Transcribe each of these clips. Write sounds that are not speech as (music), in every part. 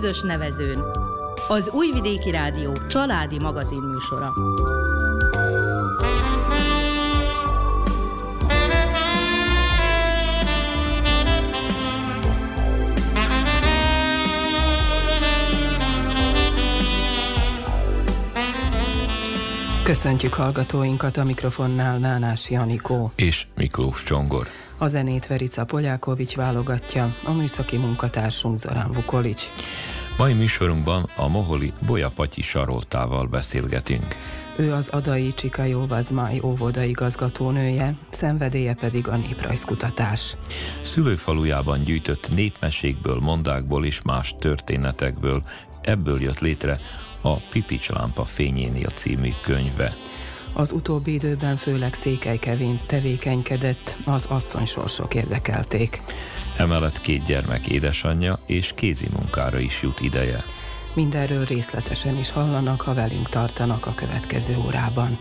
közös nevezőn. Az Újvidéki Rádió családi magazin műsora. Köszöntjük hallgatóinkat a mikrofonnál Nánás Janikó. És Miklós Csongor. A zenét Verica Polyákovics válogatja, a műszaki munkatársunk Zorán Vukolics. Mai műsorunkban a moholi Bolya Patyi Saroltával beszélgetünk. Ő az Adai Csikajó Vazmáj óvoda igazgatónője, szenvedélye pedig a néprajzkutatás. Szülőfalujában gyűjtött népmesékből, mondákból és más történetekből ebből jött létre a Pipics lámpa fényénél című könyve. Az utóbbi időben főleg Székely Kevin tevékenykedett, az asszonysorsok érdekelték. Emellett két gyermek édesanyja és kézi munkára is jut ideje. Mindenről részletesen is hallanak, ha velünk tartanak a következő órában.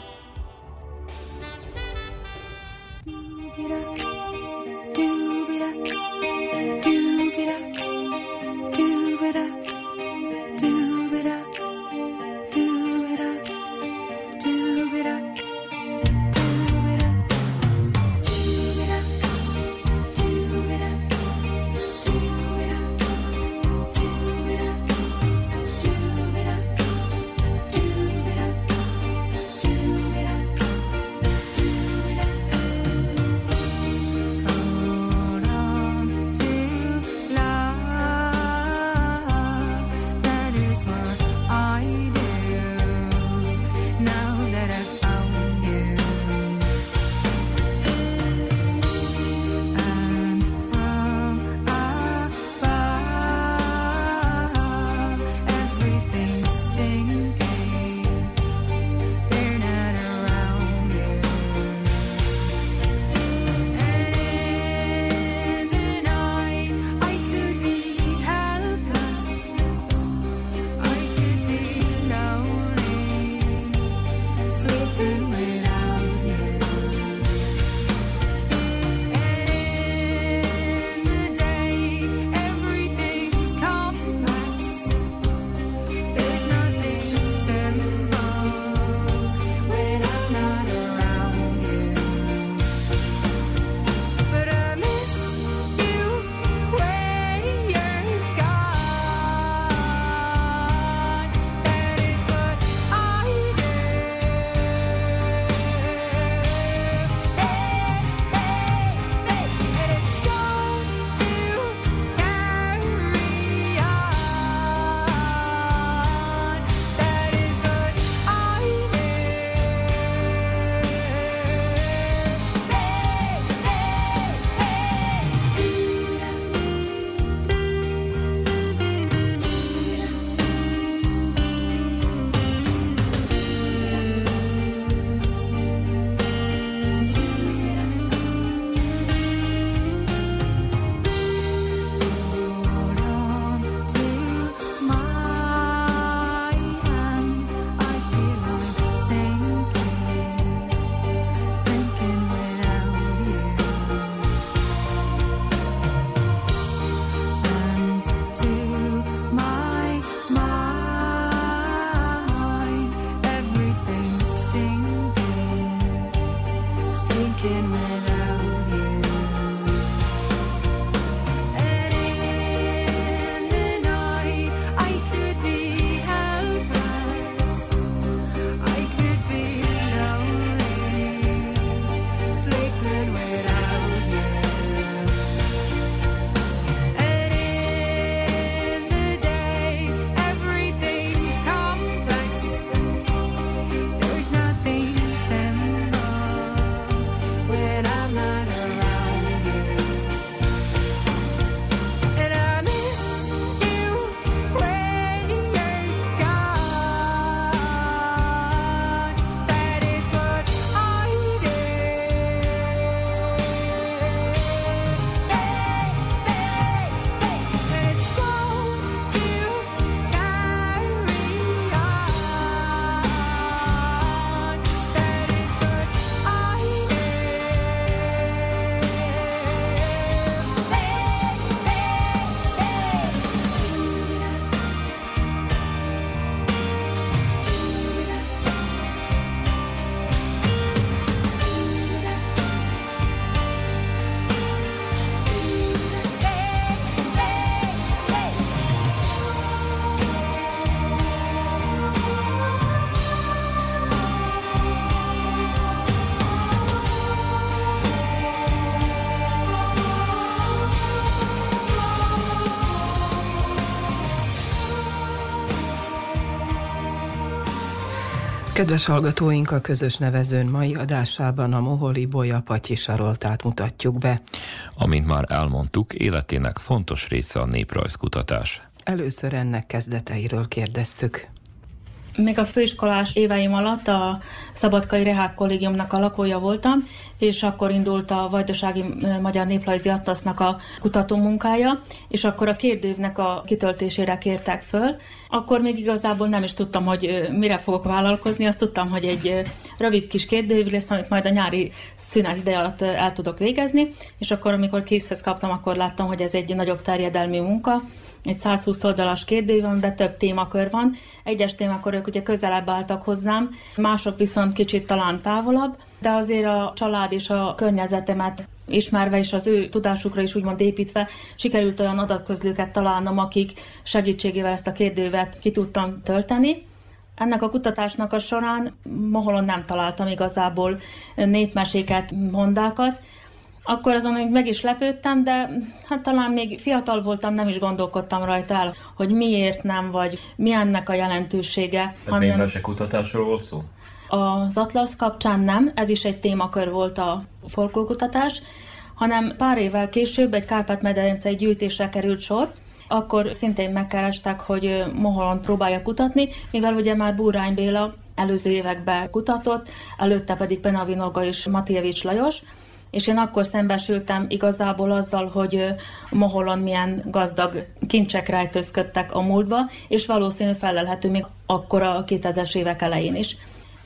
Kedves hallgatóink, a közös nevezőn mai adásában a Moholi Bolya Patyi Saroltát mutatjuk be. Amint már elmondtuk, életének fontos része a néprajzkutatás. Először ennek kezdeteiről kérdeztük. Még a főiskolás éveim alatt a Szabadkai Rehák Kollégiumnak a lakója voltam, és akkor indult a Vajdasági Magyar Néprajzi Atlasznak a kutatómunkája, és akkor a kérdővnek a kitöltésére kértek föl. Akkor még igazából nem is tudtam, hogy mire fogok vállalkozni, azt tudtam, hogy egy rövid kis kérdőív lesz, amit majd a nyári szünet ide alatt el tudok végezni, és akkor, amikor készhez kaptam, akkor láttam, hogy ez egy nagyobb terjedelmi munka, egy 120 oldalas kérdőív, amiben több témakör van. Egyes témakörök ugye közelebb álltak hozzám, mások viszont kicsit talán távolabb, de azért a család és a környezetemet ismerve és az ő tudásukra is úgymond építve sikerült olyan adatközlőket találnom, akik segítségével ezt a kérdővet ki tudtam tölteni. Ennek a kutatásnak a során Moholon nem találtam igazából népmeséket, mondákat, akkor azon hogy meg is lepődtem, de hát talán még fiatal voltam, nem is gondolkodtam rajta el, hogy miért nem, vagy mi ennek a jelentősége. Tehát még kutatásról volt szó? Az Atlasz kapcsán nem, ez is egy témakör volt a folklórkutatás, hanem pár évvel később egy Kárpát-medencei gyűjtésre került sor, akkor szintén megkerestek, hogy Moholon próbálja kutatni, mivel ugye már Búrány Béla előző években kutatott, előtte pedig Penavinolga és Matievics Lajos, és én akkor szembesültem igazából azzal, hogy Moholon milyen gazdag kincsek rejtőzködtek a múltba, és valószínű felelhető még akkor a 2000-es évek elején is.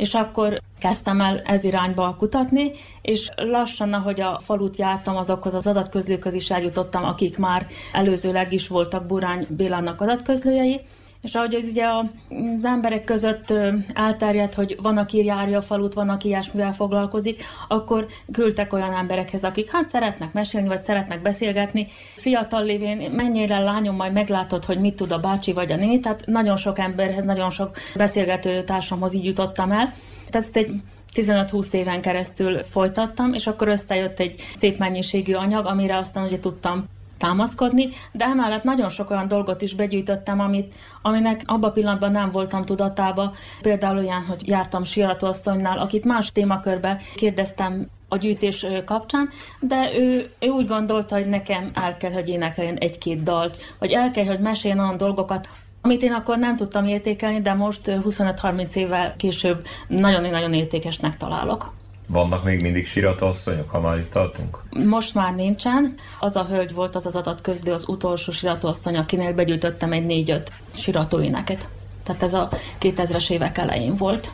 És akkor kezdtem el ez irányba kutatni, és lassan, ahogy a falut jártam, azokhoz az adatközlőköz is eljutottam, akik már előzőleg is voltak Burány Bélának adatközlőjei, és ahogy ez ugye az emberek között elterjedt, hogy van, aki járja a falut, van, aki ilyesmivel foglalkozik, akkor küldtek olyan emberekhez, akik hát szeretnek mesélni, vagy szeretnek beszélgetni. Fiatal lévén mennyire lányom majd meglátod, hogy mit tud a bácsi vagy a néni, tehát nagyon sok emberhez, nagyon sok beszélgető társamhoz így jutottam el. Tehát ezt egy 15-20 éven keresztül folytattam, és akkor összejött egy szép mennyiségű anyag, amire aztán ugye tudtam támaszkodni, de emellett nagyon sok olyan dolgot is begyűjtöttem, amit, aminek abban a pillanatban nem voltam tudatába. Például olyan, hogy jártam Sirató akit más témakörbe kérdeztem a gyűjtés kapcsán, de ő, ő úgy gondolta, hogy nekem el kell, hogy énekeljen egy-két dalt, vagy el kell, hogy meséljen olyan dolgokat, amit én akkor nem tudtam értékelni, de most 25-30 évvel később nagyon-nagyon értékesnek találok. Vannak még mindig siratasszonyok, ha már itt tartunk? Most már nincsen. Az a hölgy volt az az adatközlő, az utolsó siratasszony, akinek begyűjtöttem egy négy-öt siratóéneket. Tehát ez a 2000-es évek elején volt.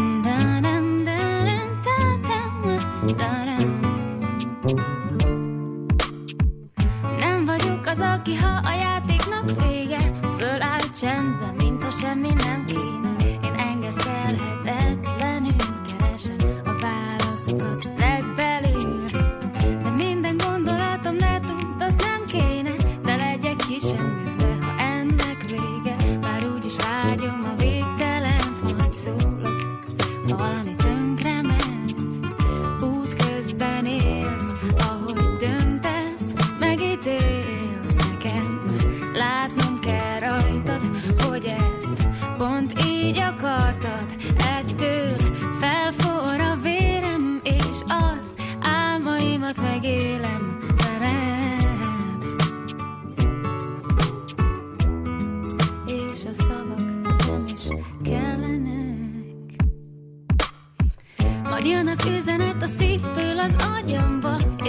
akartad, ettől felforr a vérem,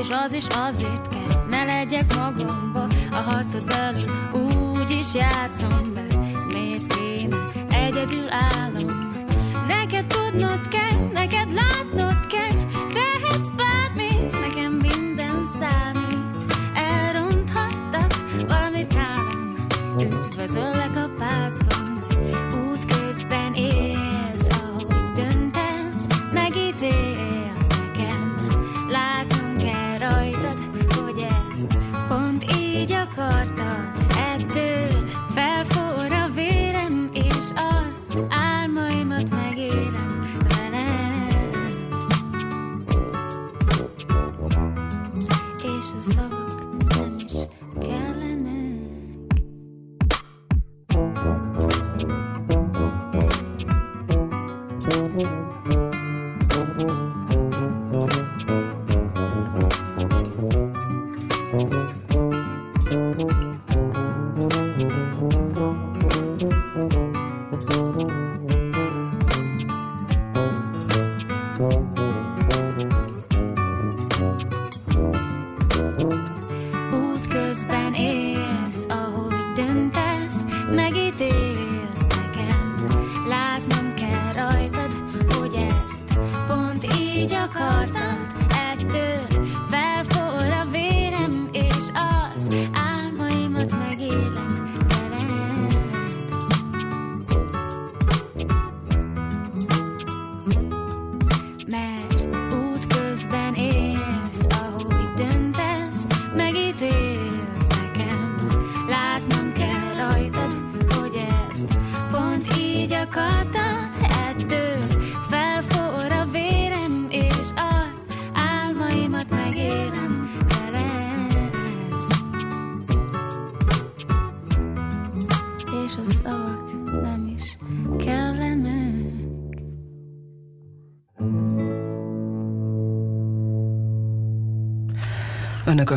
és az álm Önök a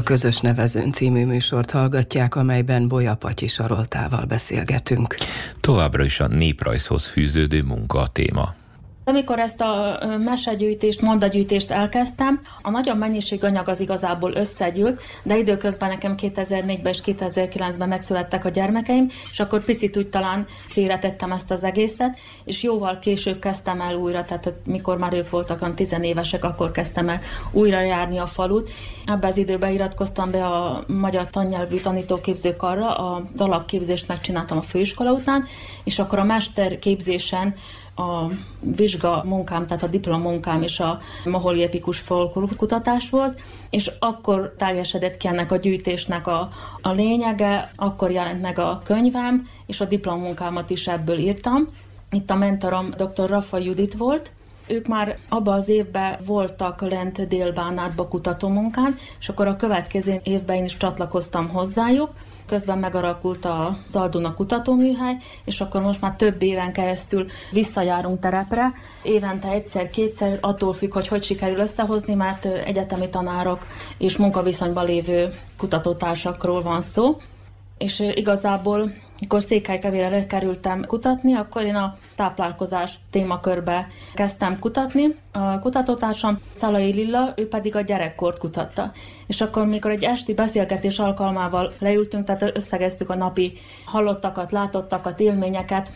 Közös Nevezőn című műsort hallgatják, amelyben Bolya Patyi Saroltával beszélgetünk. Továbbra is a néprajzhoz fűződő munka a téma. Amikor ezt a mesegyűjtést, mondagyűjtést elkezdtem, a nagyon mennyiség anyag az igazából összegyűlt, de időközben nekem 2004-ben és 2009-ben megszülettek a gyermekeim, és akkor picit úgy talán félretettem ezt az egészet, és jóval később kezdtem el újra, tehát mikor már ők voltak a tizenévesek, akkor kezdtem el újra járni a falut. Ebben az időben iratkoztam be a magyar tannyelvű tanítóképzőkarra, az alapképzést megcsináltam a főiskola után, és akkor a mesterképzésen a vizsga munkám, tehát a diplomunkám is a moholi epikus folklórkutatás volt, és akkor teljesedett ki ennek a gyűjtésnek a, a lényege, akkor jelent meg a könyvem, és a diplomunkámat is ebből írtam. Itt a mentorom dr. Rafa Judit volt, ők már abban az évben voltak lent Délbánátba kutatómunkán, és akkor a következő évben én is csatlakoztam hozzájuk, közben megalakult a Zalduna kutatóműhely, és akkor most már több éven keresztül visszajárunk terepre, évente egyszer-kétszer, attól függ, hogy hogy sikerül összehozni, mert egyetemi tanárok és munkaviszonyban lévő kutatótársakról van szó, és igazából mikor Székelykevére kerültem kutatni, akkor én a táplálkozás témakörbe kezdtem kutatni. A kutatótársam Szalai Lilla, ő pedig a gyerekkort kutatta. És akkor, mikor egy esti beszélgetés alkalmával leültünk, tehát összegeztük a napi hallottakat, látottakat, élményeket,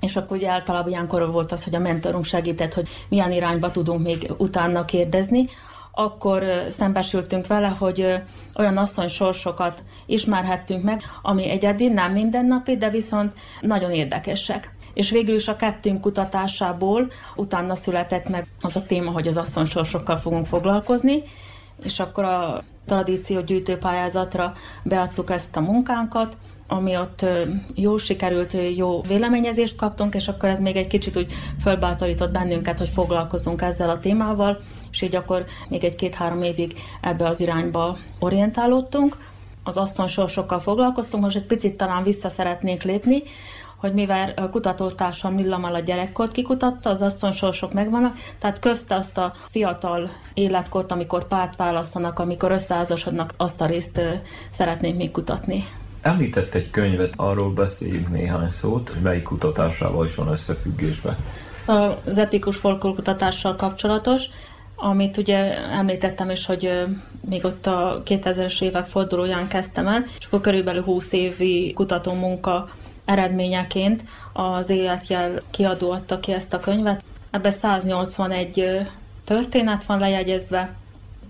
és akkor ugye általában ilyenkor volt az, hogy a mentorunk segített, hogy milyen irányba tudunk még utána kérdezni, akkor szembesültünk vele, hogy olyan asszony sorsokat ismerhettünk meg, ami egyedi, nem mindennapi, de viszont nagyon érdekesek. És végül is a kettőnk kutatásából utána született meg az a téma, hogy az asszony sorsokkal fogunk foglalkozni, és akkor a tradíció gyűjtőpályázatra beadtuk ezt a munkánkat, ami ott jó sikerült, jó véleményezést kaptunk, és akkor ez még egy kicsit úgy fölbátorított bennünket, hogy foglalkozunk ezzel a témával, és így akkor még egy-két-három évig ebbe az irányba orientálódtunk. Az asztonsorsokkal foglalkoztunk, most egy picit talán vissza szeretnék lépni, hogy mivel kutatótársam Lillamal a gyerekkort kikutatta, az asszonysorsok megvannak, tehát közte azt a fiatal életkort, amikor párt választanak, amikor összeházasodnak, azt a részt szeretném még kutatni. Említett egy könyvet, arról beszéljünk néhány szót, hogy melyik kutatásával is van összefüggésben. Az epikus folklórkutatással kapcsolatos, amit ugye említettem is, hogy még ott a 2000-es évek fordulóján kezdtem el, és akkor körülbelül 20 évi kutatómunka eredményeként az Életjel kiadó adta ki ezt a könyvet. Ebben 181 történet van lejegyezve,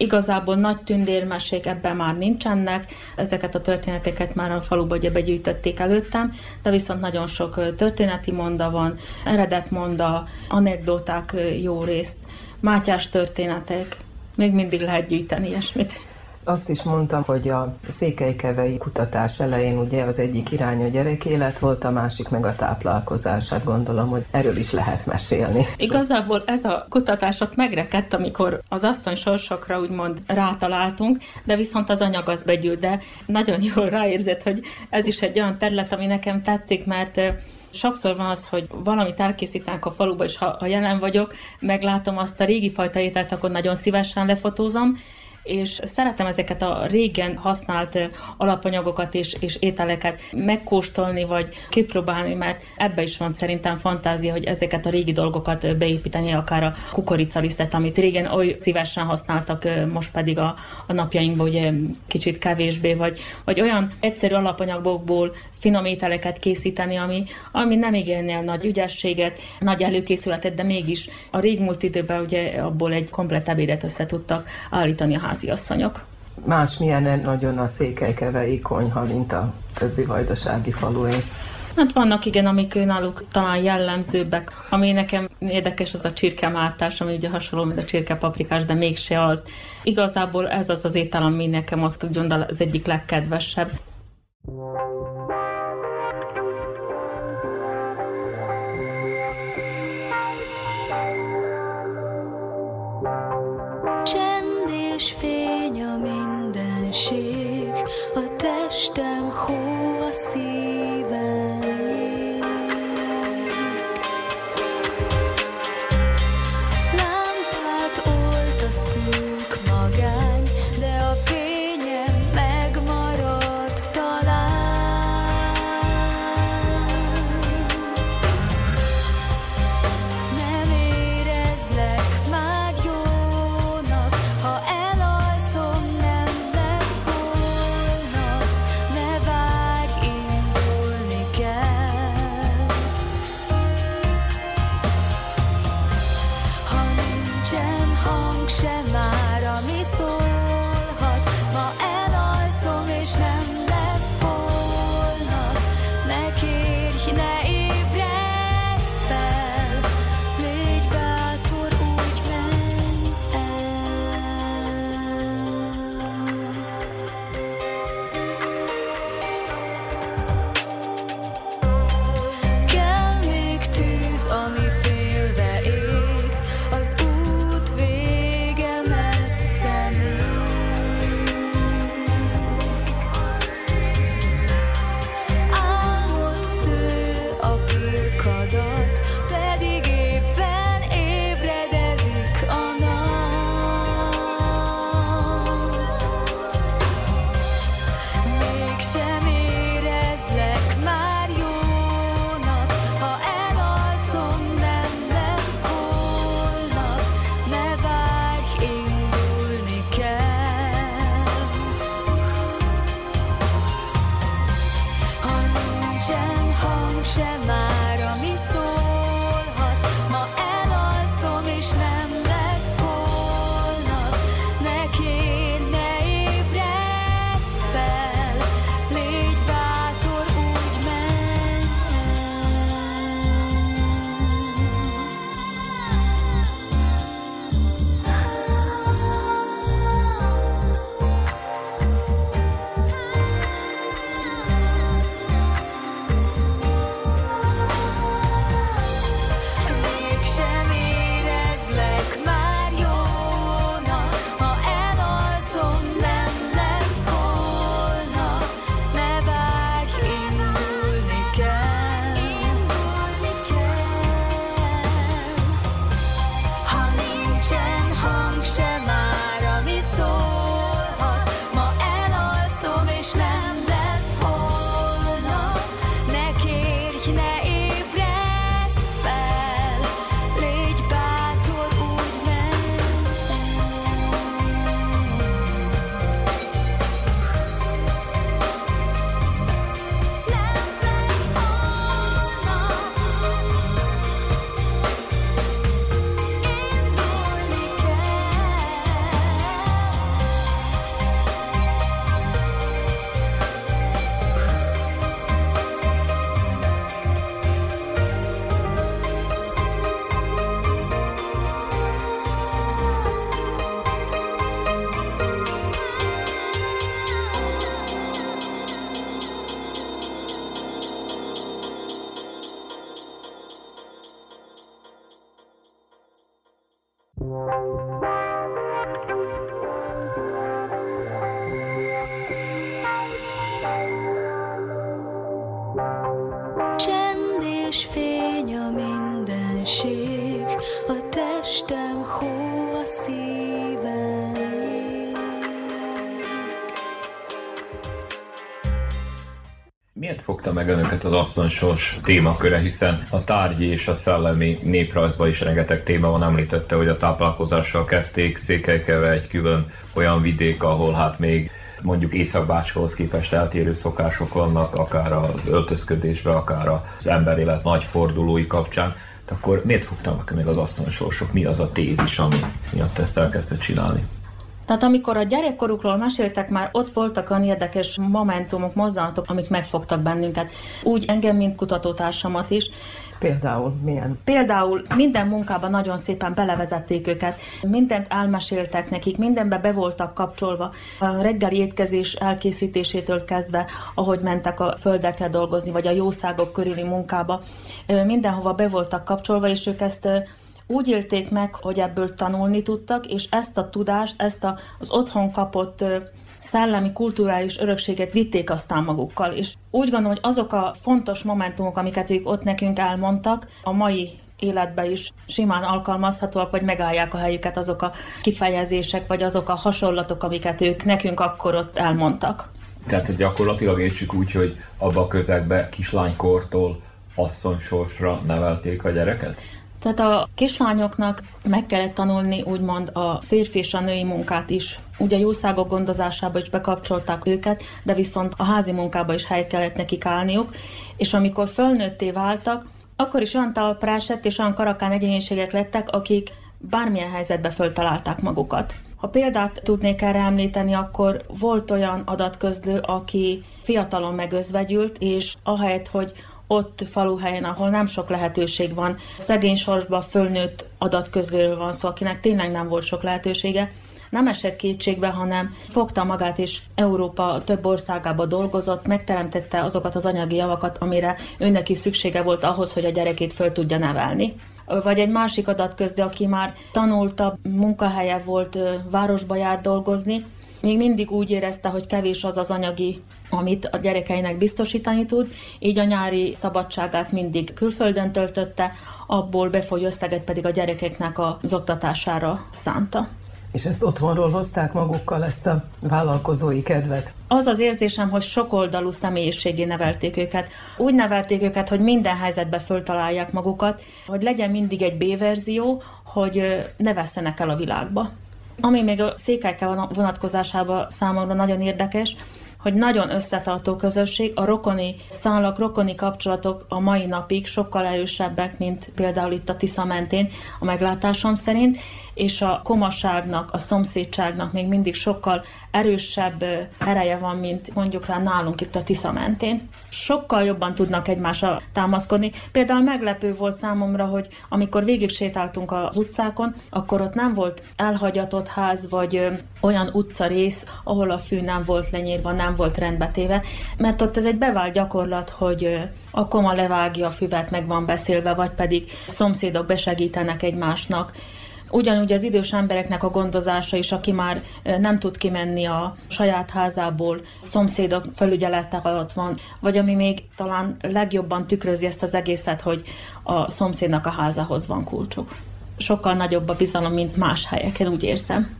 Igazából nagy tündérmesék ebben már nincsenek, ezeket a történeteket már a faluba ugye begyűjtötték előttem, de viszont nagyon sok történeti monda van, eredet monda, anekdoták jó részt, Mátyás történetek, még mindig lehet gyűjteni ilyesmit. Azt is mondtam, hogy a székelykevei kutatás elején ugye az egyik irány a gyerekélet volt, a másik meg a táplálkozás. Hát gondolom, hogy erről is lehet mesélni. Igazából ez a kutatások megrekedt, amikor az asszony sorsokra úgymond rátaláltunk, de viszont az anyag az begyűlt, de nagyon (laughs) jól ráérzett, hogy ez is egy olyan terület, ami nekem tetszik, mert Sokszor van az, hogy valamit elkészítenek a faluba, és ha, ha jelen vagyok, meglátom azt a régi fajta ételt, akkor nagyon szívesen lefotózom, és szeretem ezeket a régen használt alapanyagokat és, és ételeket megkóstolni, vagy kipróbálni, mert ebbe is van szerintem fantázia, hogy ezeket a régi dolgokat beépíteni, akár a kukoricalisztet, amit régen oly szívesen használtak, most pedig a, a napjainkban ugye kicsit kevésbé, vagy, vagy olyan egyszerű alapanyagokból finom ételeket készíteni, ami, ami nem igényel nagy ügyességet, nagy előkészületet, de mégis a régmúlt időben ugye abból egy komplet ebédet össze tudtak állítani a háziasszonyok. Más milyen nagyon a székelykevei konyha, mint a többi vajdasági falué. Hát vannak igen, amik náluk talán jellemzőbbek. Ami nekem érdekes, az a csirkemártás, ami ugye hasonló, mint a csirkepaprikás, de mégse az. Igazából ez az az étel, ami nekem ott az egyik legkedvesebb. És fény a mindenség, a testem hó a szívem az asszonysors témaköre, hiszen a tárgyi és a szellemi néprajzban is rengeteg téma van, említette, hogy a táplálkozással kezdték, Székelykeve egy külön olyan vidék, ahol hát még mondjuk Észak-Bácskához képest eltérő szokások vannak, akár az öltözködésbe, akár az emberélet nagy fordulói kapcsán. Akkor miért fogtam meg az asszonysorsok? Mi az a tézis, ami miatt ezt elkezdte csinálni? Tehát amikor a gyerekkorukról meséltek, már ott voltak olyan érdekes momentumok, mozzanatok, amik megfogtak bennünket. Úgy engem, mint kutatótársamat is. Például milyen? Például minden munkában nagyon szépen belevezették őket, mindent elmeséltek nekik, mindenbe be voltak kapcsolva. A reggeli étkezés elkészítésétől kezdve, ahogy mentek a földekre dolgozni, vagy a jószágok körüli munkába, mindenhova be voltak kapcsolva, és ők ezt úgy élték meg, hogy ebből tanulni tudtak, és ezt a tudást, ezt az otthon kapott szellemi, kulturális örökséget vitték aztán magukkal. És úgy gondolom, hogy azok a fontos momentumok, amiket ők ott nekünk elmondtak, a mai életben is simán alkalmazhatóak, vagy megállják a helyüket azok a kifejezések, vagy azok a hasonlatok, amiket ők nekünk akkor ott elmondtak. Tehát gyakorlatilag értsük úgy, hogy abba a közegbe kislánykortól asszonysorsra nevelték a gyereket? Tehát a kislányoknak meg kellett tanulni úgymond a férfi és a női munkát is. Ugye jószágok gondozásába is bekapcsolták őket, de viszont a házi munkába is hely kellett nekik állniuk, és amikor fölnőtté váltak, akkor is olyan talprásett és olyan karakán egyéniségek lettek, akik bármilyen helyzetbe föltalálták magukat. Ha példát tudnék erre említeni, akkor volt olyan adatközlő, aki fiatalon megözvegyült, és ahelyett, hogy ott faluhelyen, ahol nem sok lehetőség van, szegény sorsba fölnőtt adatközlőről van szó, akinek tényleg nem volt sok lehetősége, nem esett kétségbe, hanem fogta magát és Európa több országába dolgozott, megteremtette azokat az anyagi javakat, amire önnek is szüksége volt ahhoz, hogy a gyerekét föl tudja nevelni. Vagy egy másik adatközde, aki már tanulta, munkahelye volt, városba járt dolgozni, még mindig úgy érezte, hogy kevés az az anyagi, amit a gyerekeinek biztosítani tud, így a nyári szabadságát mindig külföldön töltötte, abból befolyó összeget pedig a gyerekeknek az oktatására szánta. És ezt otthonról hozták magukkal, ezt a vállalkozói kedvet? Az az érzésem, hogy sokoldalú személyiségé nevelték őket. Úgy nevelték őket, hogy minden helyzetbe föltalálják magukat, hogy legyen mindig egy B-verzió, hogy ne vesszenek el a világba. Ami még a székelyke vonatkozásában számomra nagyon érdekes, hogy nagyon összetartó közösség, a rokoni szálak, rokoni kapcsolatok a mai napig sokkal erősebbek, mint például itt a Tisza mentén, a meglátásom szerint, és a komaságnak, a szomszédságnak még mindig sokkal erősebb ereje van, mint mondjuk rá nálunk itt a Tisza mentén. Sokkal jobban tudnak egymásra támaszkodni. Például meglepő volt számomra, hogy amikor végig sétáltunk az utcákon, akkor ott nem volt elhagyatott ház, vagy olyan utcarész, ahol a fű nem volt lenyírva, nem volt rendbetéve, mert ott ez egy bevált gyakorlat, hogy a koma levágja a füvet, meg van beszélve, vagy pedig szomszédok besegítenek egymásnak. Ugyanúgy az idős embereknek a gondozása is, aki már nem tud kimenni a saját házából, szomszédok felügyelete alatt van, vagy ami még talán legjobban tükrözi ezt az egészet, hogy a szomszédnak a házához van kulcsuk. Sokkal nagyobb a bizalom, mint más helyeken, úgy érzem.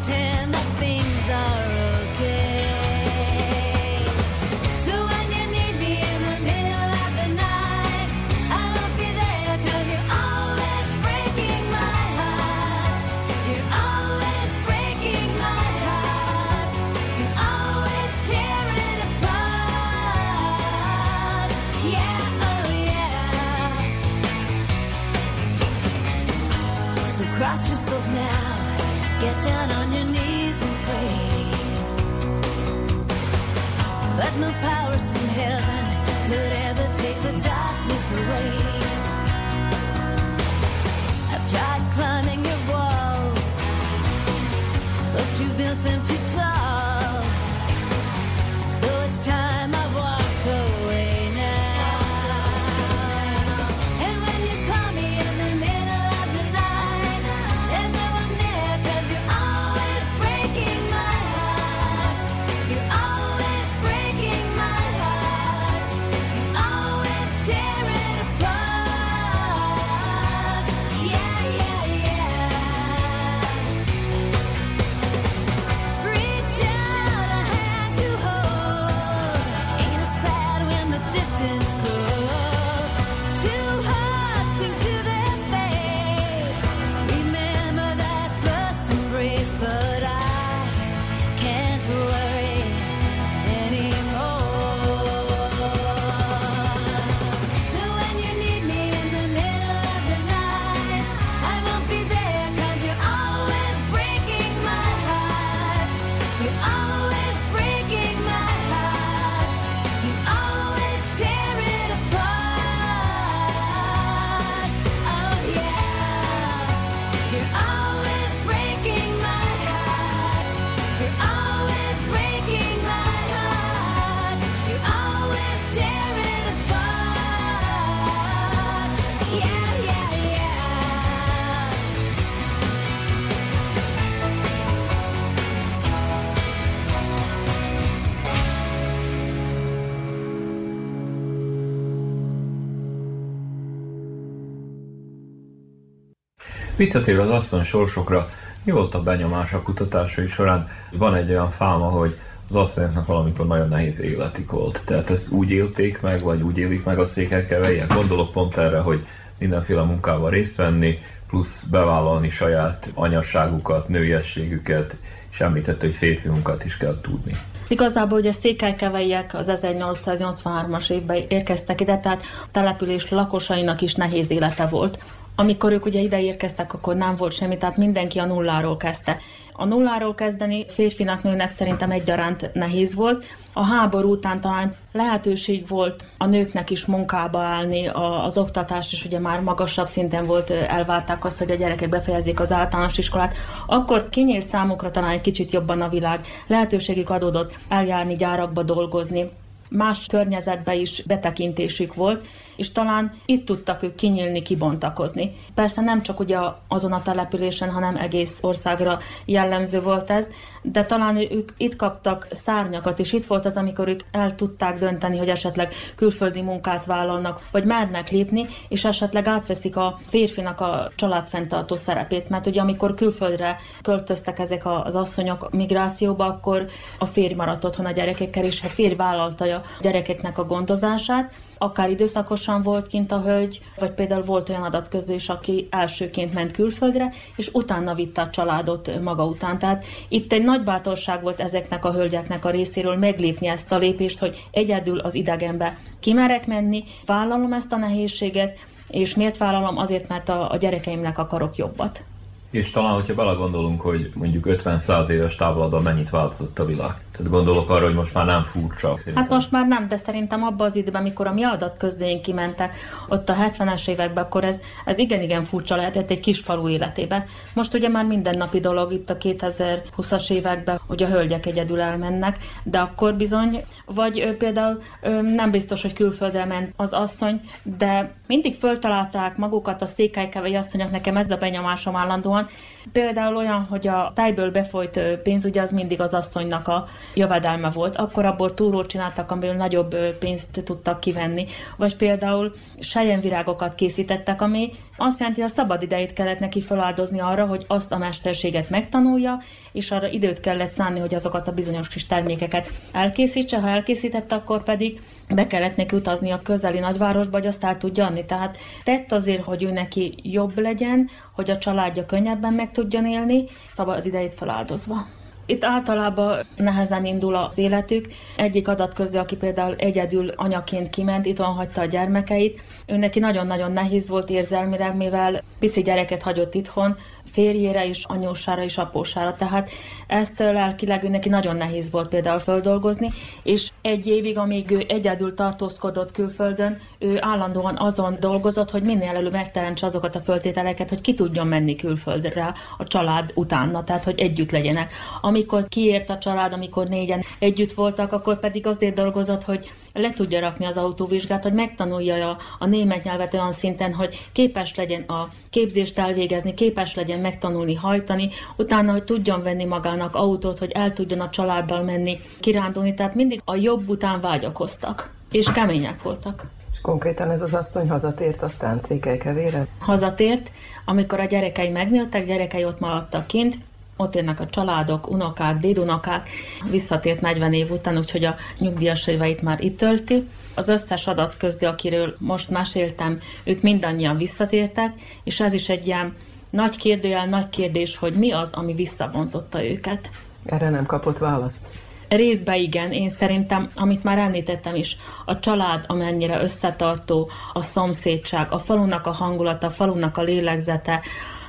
Pretend that things are Get down on your knees and pray. But no powers from heaven could ever take the darkness away. I've tried climbing your walls, but you've built them too tall. Visszatérve az asszony sorsokra, mi volt a benyomás a kutatásai során? Van egy olyan fáma, hogy az asszonyoknak valamikor nagyon nehéz életik volt. Tehát ezt úgy élték meg, vagy úgy élik meg a székelkeveiek? Gondolok pont erre, hogy mindenféle munkával részt venni, plusz bevállalni saját anyasságukat, nőiességüket, és említette, hogy férfi munkát is kell tudni. Igazából ugye székelykeveiek az 1883-as évben érkeztek ide, tehát település lakosainak is nehéz élete volt. Amikor ők ugye ide érkeztek, akkor nem volt semmi, tehát mindenki a nulláról kezdte. A nulláról kezdeni férfinak, nőnek szerintem egyaránt nehéz volt. A háború után talán lehetőség volt a nőknek is munkába állni, a, az oktatás is ugye már magasabb szinten volt, elvárták azt, hogy a gyerekek befejezzék az általános iskolát. Akkor kinyílt számukra talán egy kicsit jobban a világ. Lehetőségük adódott eljárni gyárakba dolgozni, más környezetbe is betekintésük volt, és talán itt tudtak ők kinyílni, kibontakozni. Persze nem csak ugye azon a településen, hanem egész országra jellemző volt ez, de talán ők itt kaptak szárnyakat, és itt volt az, amikor ők el tudták dönteni, hogy esetleg külföldi munkát vállalnak, vagy mernek lépni, és esetleg átveszik a férfinak a családfenntartó szerepét, mert ugye amikor külföldre költöztek ezek az asszonyok migrációba, akkor a férj maradt otthon a gyerekekkel, és a férj vállalta gyerekeknek a gondozását, akár időszakosan volt kint a hölgy, vagy például volt olyan adatközlés, aki elsőként ment külföldre, és utána vitte a családot maga után. Tehát itt egy nagy bátorság volt ezeknek a hölgyeknek a részéről meglépni ezt a lépést, hogy egyedül az idegenbe kimerek menni, vállalom ezt a nehézséget, és miért vállalom? Azért, mert a, a gyerekeimnek akarok jobbat. És talán, hogyha belegondolunk, hogy mondjuk 50-100 éves távlatban mennyit változott a világ. Tehát gondolok arra, hogy most már nem furcsa. Hát most már nem, de szerintem abban az időben, amikor a mi adatközléink kimentek, ott a 70-es években, akkor ez, ez igen-igen furcsa lehetett egy kis falu életében. Most ugye már mindennapi dolog itt a 2020-as években, hogy a hölgyek egyedül elmennek, de akkor bizony, vagy ő, például ő, nem biztos, hogy külföldre ment az asszony, de mindig föltalálták magukat a székelykevei asszonyok, nekem ez a benyomásom állandóan. Például olyan, hogy a tájből befolyt pénz, ugye az mindig az asszonynak a jövedelme volt, akkor abból túlót csináltak, amiből nagyobb pénzt tudtak kivenni. Vagy például sejemvirágokat készítettek, ami azt jelenti, hogy a szabad idejét kellett neki feláldozni arra, hogy azt a mesterséget megtanulja, és arra időt kellett szánni, hogy azokat a bizonyos kis termékeket elkészítse. Ha elkészítette, akkor pedig be kellett neki utazni a közeli nagyvárosba, hogy azt el tudja adni. Tehát tett azért, hogy ő neki jobb legyen, hogy a családja könnyebben meg tudjon élni, szabad idejét feláldozva. Itt általában nehezen indul az életük. Egyik adatközlő, aki például egyedül anyaként kiment, itt hagyta a gyermekeit, ő neki nagyon-nagyon nehéz volt érzelmileg, mivel pici gyereket hagyott itthon, férjére is, anyósára is, apósára. Tehát ezt lelkileg ő neki nagyon nehéz volt például földolgozni, és egy évig, amíg ő egyedül tartózkodott külföldön, ő állandóan azon dolgozott, hogy minél előbb megteremtse azokat a föltételeket, hogy ki tudjon menni külföldre a család utána, tehát hogy együtt legyenek. Amikor kiért a család, amikor négyen együtt voltak, akkor pedig azért dolgozott, hogy le tudja rakni az autóvizsgát, hogy megtanulja a, a német nyelvet olyan szinten, hogy képes legyen a képzést elvégezni, képes legyen megtanulni hajtani, utána, hogy tudjon venni magának autót, hogy el tudjon a családdal menni kirándulni, tehát mindig a jobb után vágyakoztak, és kemények voltak. És konkrétan ez az asszony hazatért aztán Székelykevére? Hazatért, amikor a gyerekei megnőttek, gyerekei ott maradtak kint, ott élnek a családok, unokák, dédunokák, visszatért 40 év után, úgyhogy a nyugdíjas éveit már itt tölti. Az összes adat közdi, akiről most meséltem, ők mindannyian visszatértek, és ez is egy ilyen nagy kérdőjel, nagy kérdés, hogy mi az, ami visszavonzotta őket. Erre nem kapott választ? Részben igen, én szerintem, amit már említettem is, a család amennyire összetartó, a szomszédság, a falunak a hangulata, a falunak a lélegzete,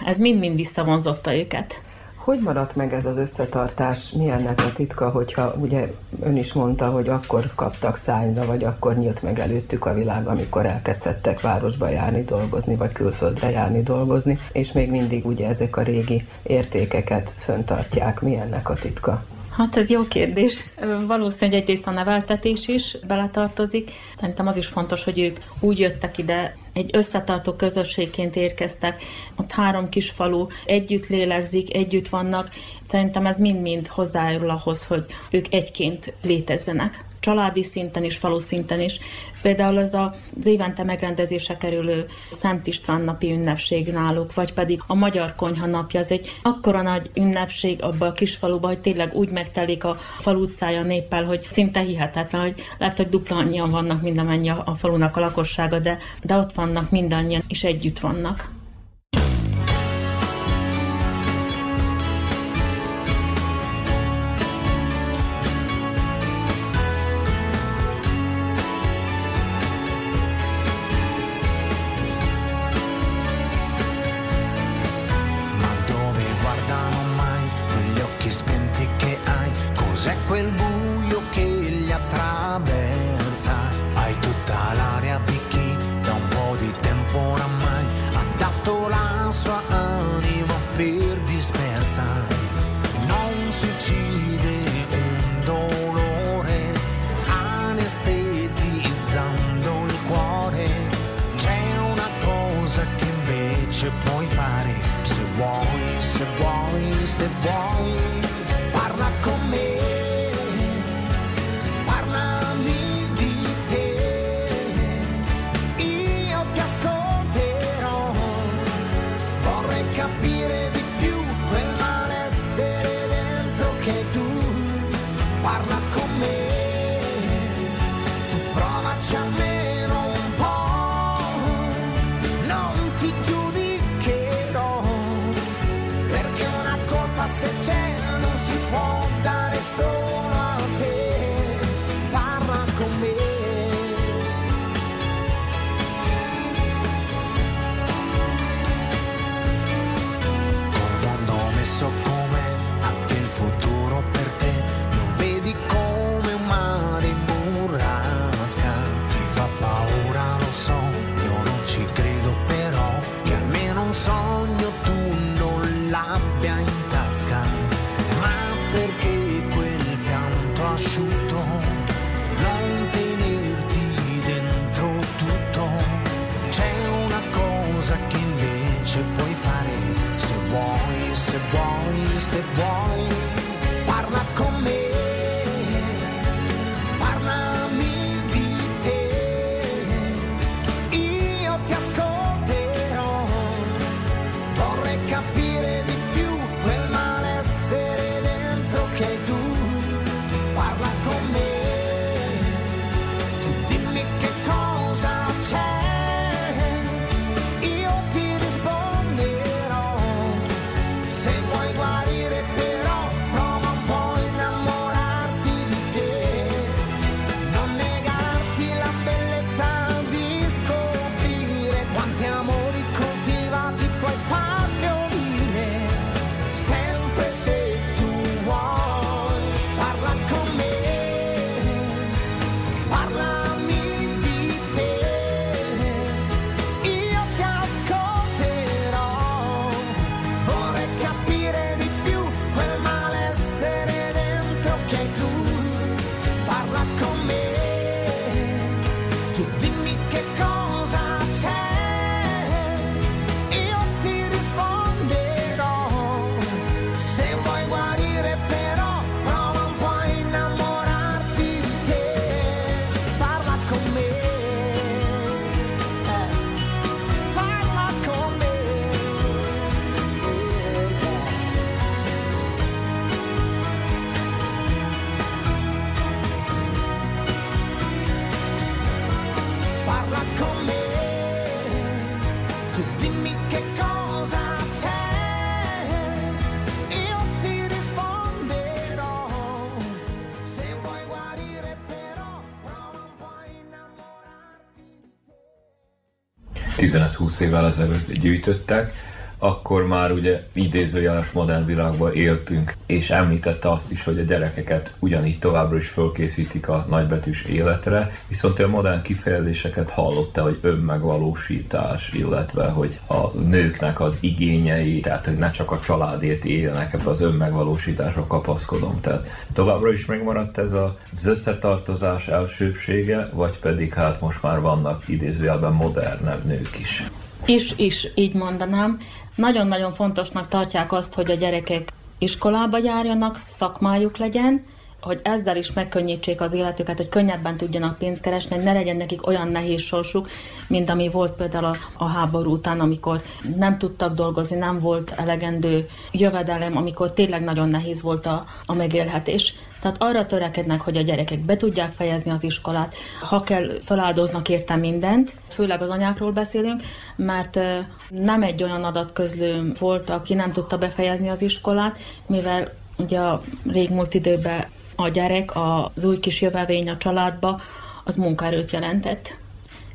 ez mind-mind visszavonzotta őket. Hogy maradt meg ez az összetartás? Mi ennek a titka, hogyha ugye ön is mondta, hogy akkor kaptak szányra, vagy akkor nyílt meg előttük a világ, amikor elkezdhettek városba járni, dolgozni, vagy külföldre járni, dolgozni, és még mindig ugye ezek a régi értékeket föntartják. Mi ennek a titka? Hát ez jó kérdés. Valószínűleg egyrészt a neveltetés is beletartozik. Szerintem az is fontos, hogy ők úgy jöttek ide, egy összetartó közösségként érkeztek. Ott három kis falu együtt lélegzik, együtt vannak. Szerintem ez mind-mind hozzájárul ahhoz, hogy ők egyként létezzenek családi szinten is, falu szinten is. Például ez az évente megrendezése kerülő Szent István napi ünnepség náluk, vagy pedig a Magyar Konyha napja, az egy akkora nagy ünnepség abban a kis faluban, hogy tényleg úgy megtelik a falu utcája néppel, hogy szinte hihetetlen, hogy lehet, hogy dupla annyian vannak, mint amennyi a falunak a lakossága, de, de ott vannak mindannyian, és együtt vannak. wall. 15-20 évvel ezelőtt gyűjtöttek, akkor már ugye idézőjeles modern világban éltünk, és említette azt is, hogy a gyerekeket ugyanígy továbbra is fölkészítik a nagybetűs életre, viszont a modern kifejezéseket hallotta, hogy önmegvalósítás, illetve hogy a nőknek az igényei, tehát hogy ne csak a családért éljenek, ebbe az önmegvalósításra kapaszkodom. Tehát továbbra is megmaradt ez az összetartozás elsőbsége, vagy pedig hát most már vannak idézőjelben modernebb nők is. Is, is, így mondanám. Nagyon-nagyon fontosnak tartják azt, hogy a gyerekek iskolába járjanak, szakmájuk legyen, hogy ezzel is megkönnyítsék az életüket, hogy könnyebben tudjanak pénzt keresni, ne legyen nekik olyan nehéz sorsuk, mint ami volt például a, a háború után, amikor nem tudtak dolgozni, nem volt elegendő jövedelem, amikor tényleg nagyon nehéz volt a, a megélhetés. Tehát arra törekednek, hogy a gyerekek be tudják fejezni az iskolát. Ha kell, feláldoznak érte mindent, főleg az anyákról beszélünk, mert nem egy olyan adatközlő volt, aki nem tudta befejezni az iskolát, mivel ugye a régmúlt időben a gyerek, az új kis jövevény a családba, az munkaerőt jelentett.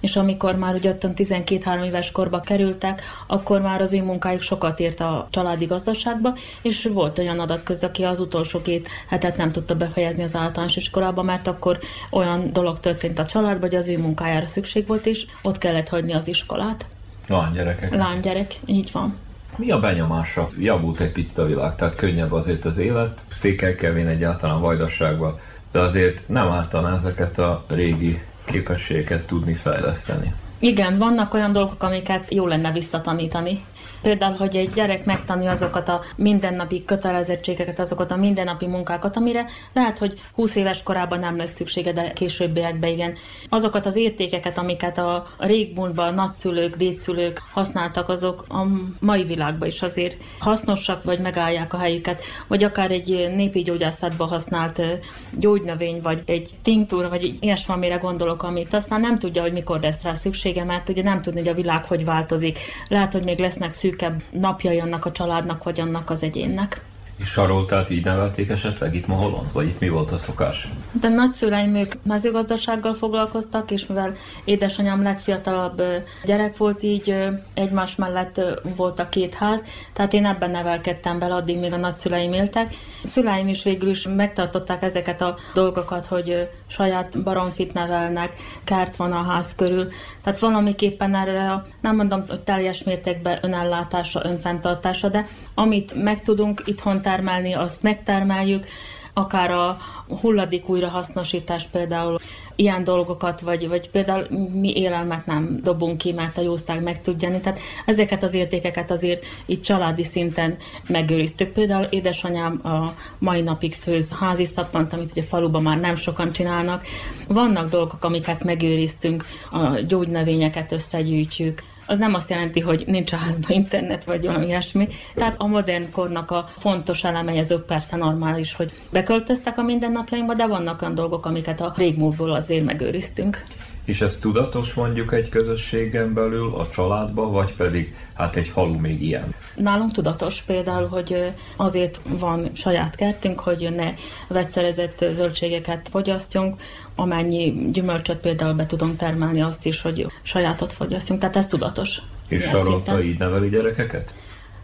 És amikor már ugye ottan 12-3 éves korba kerültek, akkor már az ő munkájuk sokat ért a családi gazdaságba, és volt olyan adatközd, aki az utolsó két hetet nem tudta befejezni az általános iskolába, mert akkor olyan dolog történt a családban, hogy az ő munkájára szükség volt, és ott kellett hagyni az iskolát. Lánygyerekek. Lánygyerek, így van. Mi a benyomása? Javult egy picit a világ, tehát könnyebb azért az élet. Székelykevén egyáltalán Vajdaságban, de azért nem ártana ezeket a régi képességeket tudni fejleszteni. Igen, vannak olyan dolgok, amiket jó lenne visszatanítani. Például, hogy egy gyerek megtanulja azokat a mindennapi kötelezettségeket, azokat a mindennapi munkákat, amire lehet, hogy 20 éves korában nem lesz szüksége, de későbbiekben igen. Azokat az értékeket, amiket a régmúltban nagyszülők, dédszülők használtak, azok a mai világban is azért hasznosak, vagy megállják a helyüket, vagy akár egy népi gyógyászatban használt gyógynövény, vagy egy tinktúra, vagy ilyesmi, amire gondolok, amit aztán nem tudja, hogy mikor lesz rá szüksége, mert ugye nem tudni, hogy a világ hogy változik. Lehet, hogy még lesznek szűkebb napjai annak a családnak, vagy annak az egyénnek. És Saroltát így nevelték esetleg itt Moholon? Vagy itt mi volt a szokás? De nagyszüleim ők mezőgazdasággal foglalkoztak, és mivel édesanyám legfiatalabb gyerek volt, így egymás mellett volt a két ház, tehát én ebben nevelkedtem bele addig, míg a nagyszüleim éltek. A szüleim is végül is megtartották ezeket a dolgokat, hogy saját baromfit nevelnek, kert van a ház körül, tehát valamiképpen erre nem mondom, hogy teljes mértékben önellátása, önfenntartása, de amit meg tudunk itthon termelni, azt megtermeljük, akár a hulladék újrahasznosítás például, ilyen dolgokat, vagy, vagy például mi élelmet nem dobunk ki, mert a jószág meg tudja enni. Tehát ezeket az értékeket azért itt családi szinten megőriztük. Például édesanyám a mai napig főz házi szappant, amit ugye faluban már nem sokan csinálnak. Vannak dolgok, amiket megőriztünk, a gyógynövényeket összegyűjtjük, az nem azt jelenti, hogy nincs a házban internet, vagy valami ilyesmi. Tehát a modern kornak a fontos elemei, azok persze normális, hogy beköltöztek a mindennapjainkba, de vannak olyan dolgok, amiket a régmúltból azért megőriztünk. És ez tudatos mondjuk egy közösségen belül, a családba, vagy pedig hát egy falu még ilyen? Nálunk tudatos például, hogy azért van saját kertünk, hogy ne vegyszerezett zöldségeket fogyasztjunk, amennyi gyümölcsöt például be tudunk termelni, azt is, hogy sajátot fogyasztjunk, tehát ez tudatos. És Sarolta így neveli gyerekeket?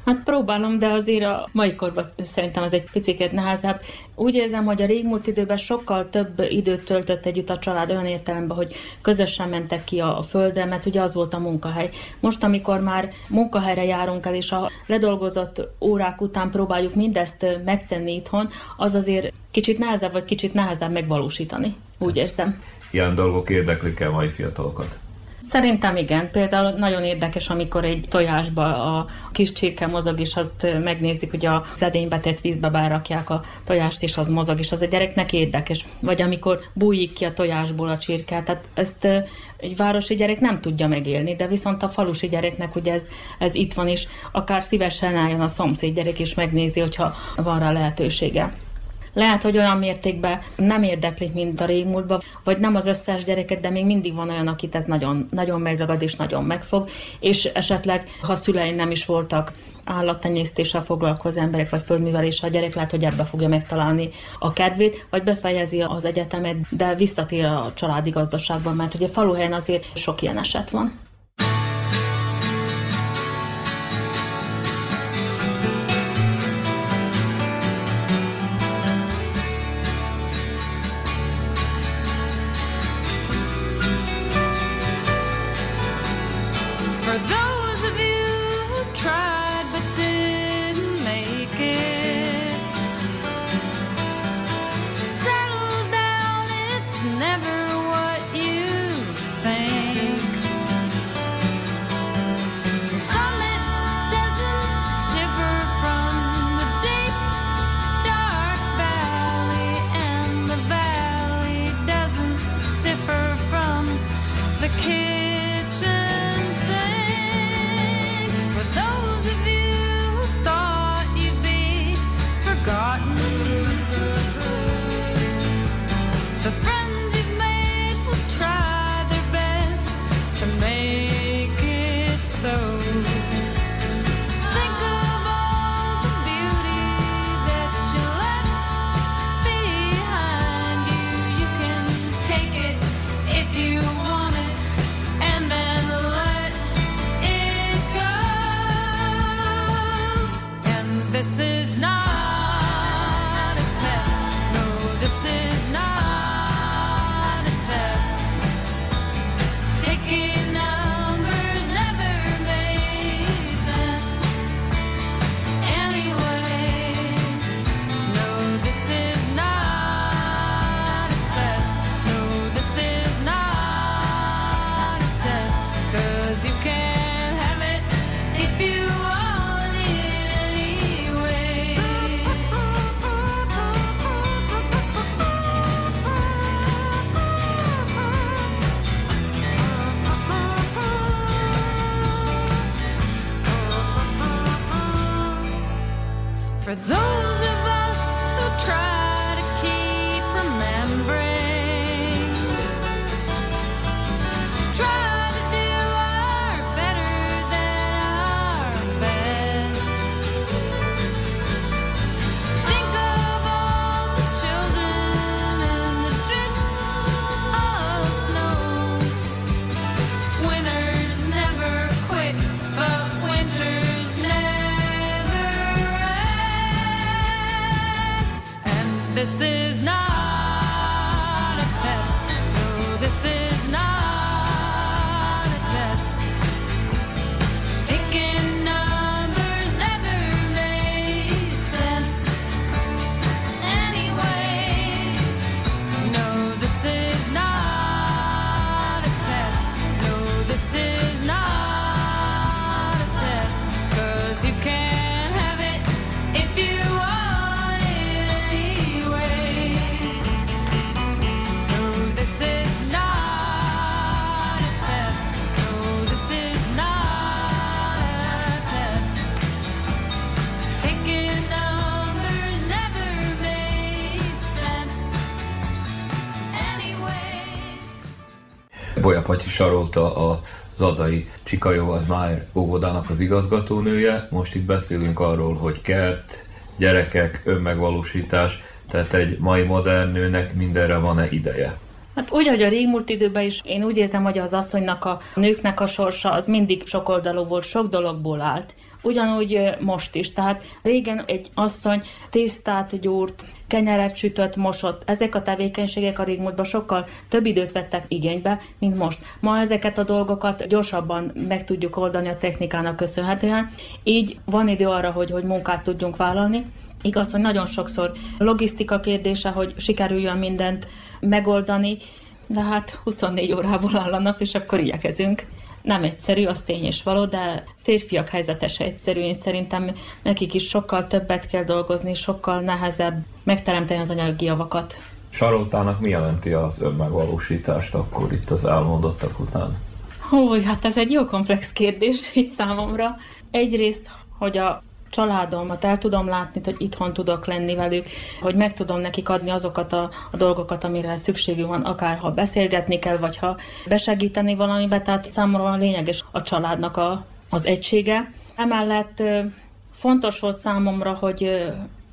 Hát próbálom, de azért a mai korban szerintem ez egy picit nehezebb. Úgy érzem, hogy a régmúlt időben sokkal több időt töltött együtt a család olyan értelemben, hogy közösen mentek ki a, a földre, mert ugye az volt a munkahely. Most, amikor már munkahelyre járunk el, és a ledolgozott órák után próbáljuk mindezt megtenni itthon, az azért kicsit nehezebb, vagy kicsit nehezebb megvalósítani. Úgy érzem. Ilyen dolgok érdeklik el mai fiatalokat. Szerintem igen. Például nagyon érdekes, amikor egy tojásba a kis csirke mozog, és azt megnézik, hogy a edénybe tett vízbe berakják a tojást, és az mozog, és az a gyereknek érdekes. Vagy amikor bújik ki a tojásból a csirke. Tehát ezt egy városi gyerek nem tudja megélni, de viszont a falusi gyereknek ugye ez, ez itt van, és akár szívesen álljon a szomszéd gyerek, és megnézi, hogyha van rá lehetősége. Lehet, hogy olyan mértékben nem érdeklik, mint a régmúltban, vagy nem az összes gyereket, de még mindig van olyan, akit ez nagyon, nagyon megragad és nagyon megfog, és esetleg, ha szüleim nem is voltak állattenyésztéssel foglalkozó emberek, vagy földműveléssel, a gyerek lehet, hogy ebbe fogja megtalálni a kedvét, vagy befejezi az egyetemet, de visszatér a családi gazdaságban, mert ugye faluhelyen azért sok ilyen eset van. Sarolta a Zadai Csikajó az már óvodának az igazgatónője. Most itt beszélünk arról, hogy kert, gyerekek, önmegvalósítás, tehát egy mai modern nőnek mindenre van-e ideje? Hát úgy, hogy a régmúlt időben is én úgy érzem, hogy az asszonynak, a nőknek a sorsa az mindig sokoldalú volt, sok dologból állt. Ugyanúgy most is. Tehát régen egy asszony tésztát gyúrt, kenyeret sütött, mosott. Ezek a tevékenységek a régmúltban sokkal több időt vettek igénybe, mint most. Ma ezeket a dolgokat gyorsabban meg tudjuk oldani a technikának köszönhetően. Így van idő arra, hogy, hogy munkát tudjunk vállalni. Igaz, hogy nagyon sokszor logisztika kérdése, hogy sikerüljön mindent megoldani, de hát 24 órából áll a nap, és akkor igyekezünk. Nem egyszerű, az tény és való, de férfiak helyzete se egyszerű. Én szerintem nekik is sokkal többet kell dolgozni, sokkal nehezebb megteremteni az anyagi javakat. Saroltának mi jelenti az önmegvalósítást akkor itt az elmondottak után? Hú, hát ez egy jó komplex kérdés itt számomra. Egyrészt, hogy a családomat el tudom látni, hogy itthon tudok lenni velük, hogy meg tudom nekik adni azokat a, a dolgokat, amire szükségük van, akár ha beszélgetni kell, vagy ha besegíteni valamibe, tehát számomra lényeges a családnak a, az egysége. Emellett fontos volt számomra, hogy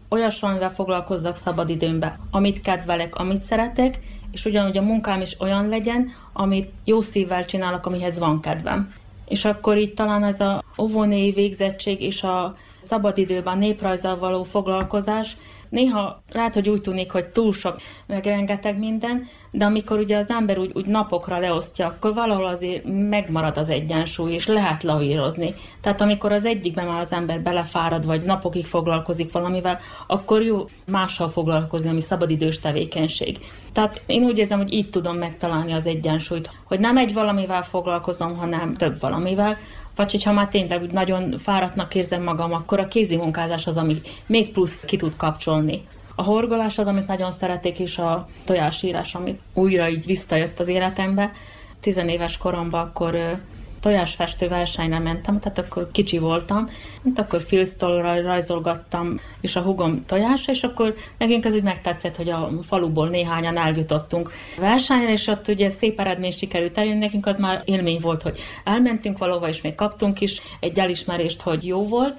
olyasmivel foglalkozzak szabadidőmbe, amit kedvelek, amit szeretek, és ugyanúgy a munkám is olyan legyen, amit jó szívvel csinálok, amihez van kedvem. És akkor itt talán ez a óvónéi végzettség és a szabadidőben néprajzzal való foglalkozás, néha lehet, hogy úgy tűnik, hogy túl sok, meg rengeteg minden, de amikor ugye az ember úgy, úgy napokra leosztja, akkor valahol azért megmarad az egyensúly, és lehet lavírozni. Tehát amikor az egyikben már az ember belefárad, vagy napokig foglalkozik valamivel, akkor jó mással foglalkozni, ami szabadidős tevékenység. Tehát én úgy érzem, hogy így tudom megtalálni az egyensúlyt, hogy nem egy valamivel foglalkozom, hanem több valamivel, vagy hogyha már tényleg úgy nagyon fáradtnak érzem magam, akkor a kézi munkázás az, ami még plusz ki tud kapcsolni. A horgolás az, amit nagyon szeretik, és a tojásírás, amit újra így visszajött az életembe. Tizenéves koromban akkor tojásfestő versenyre mentem, tehát akkor kicsi voltam, mint akkor filztolra rajzolgattam, és a hugom tojás, és akkor nekünk ez úgy megtetszett, hogy a faluból néhányan eljutottunk versenyre, és ott ugye szép eredmény sikerült elérni, nekünk az már élmény volt, hogy elmentünk valahova, és még kaptunk is egy elismerést, hogy jó volt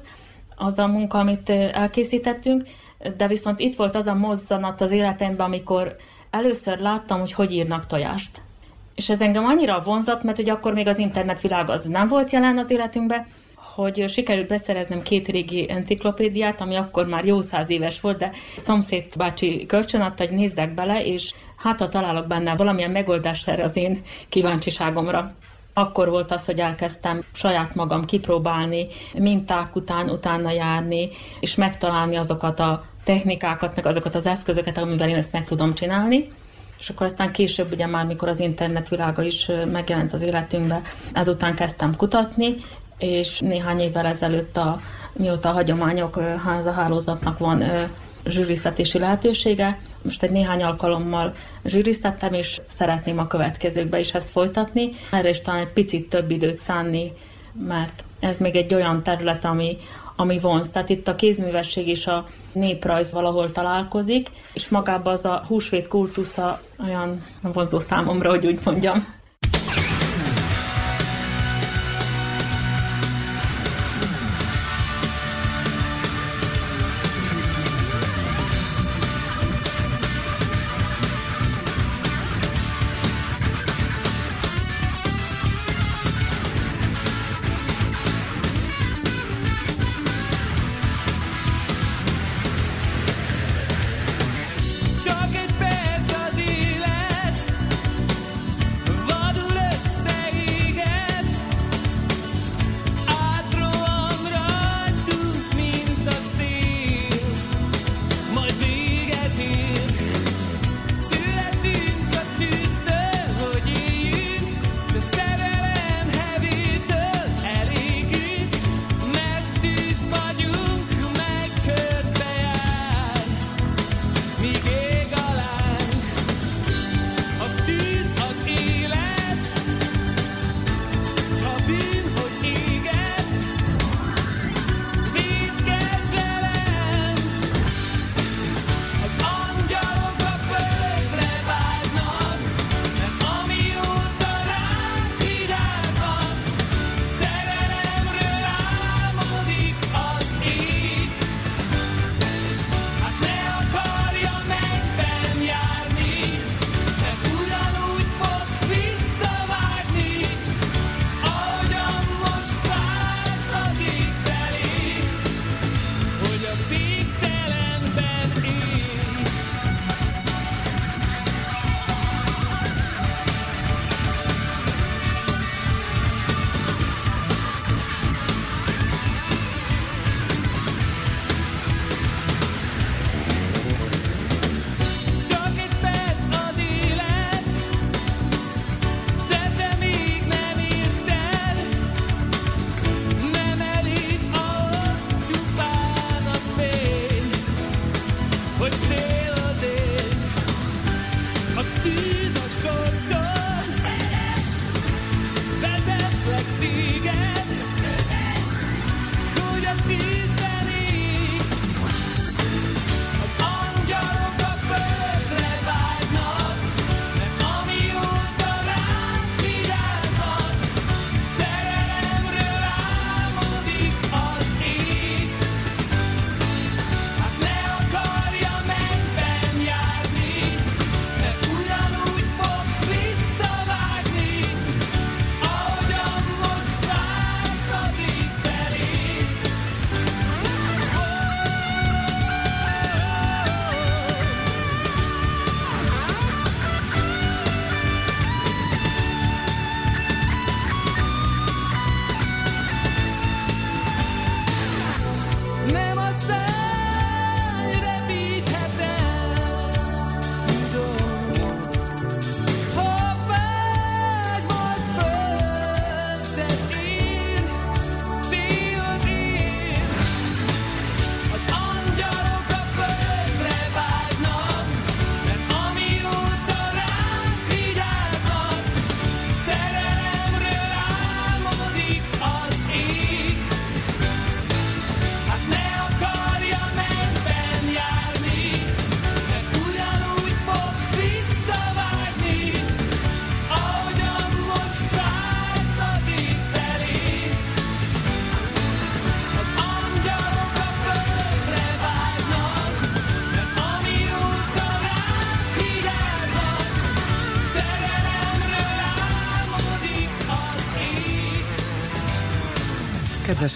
az a munka, amit elkészítettünk, de viszont itt volt az a mozzanat az életemben, amikor először láttam, hogy hogy írnak tojást. És ez engem annyira vonzott, mert ugye akkor még az internetvilág az nem volt jelen az életünkben, hogy sikerült beszereznem két régi enciklopédiát, ami akkor már jó száz éves volt, de szomszéd bácsi kölcsönadta, hogy nézzek bele, és hát ha találok benne valamilyen megoldást erre az én kíváncsiságomra. Akkor volt az, hogy elkezdtem saját magam kipróbálni, minták után utána járni, és megtalálni azokat a technikákat, meg azokat az eszközöket, amivel én ezt meg tudom csinálni. És akkor aztán később, ugye már mikor az internet világa is megjelent az életünkbe, ezután kezdtem kutatni, és néhány évvel ezelőtt, a, mióta a hagyományok ö, háza hálózatnak van zsűriztetési lehetősége, most egy néhány alkalommal zsűriztettem, és szeretném a következőkbe is ezt folytatni. Erre is talán egy picit több időt szánni, mert ez még egy olyan terület, ami, ami vonz. Tehát itt a kézművesség és a néprajz valahol találkozik, és magában az a húsvét kultusza olyan vonzó számomra, hogy úgy mondjam.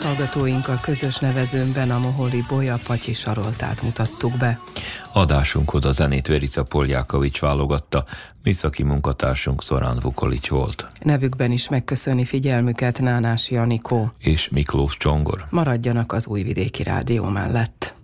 hallgatóinkkal közös nevezőnben a Moholi Bolya Patyi Saroltát mutattuk be. Adásunkhoz a zenét Verica Poljákovics válogatta, műszaki munkatársunk Szorán Vukolics volt. Nevükben is megköszöni figyelmüket Nánás Janikó és Miklós Csongor. Maradjanak az Újvidéki Rádió mellett.